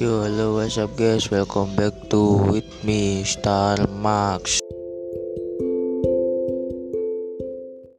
Yo, hello, what's up guys? Welcome back to with me Star Max.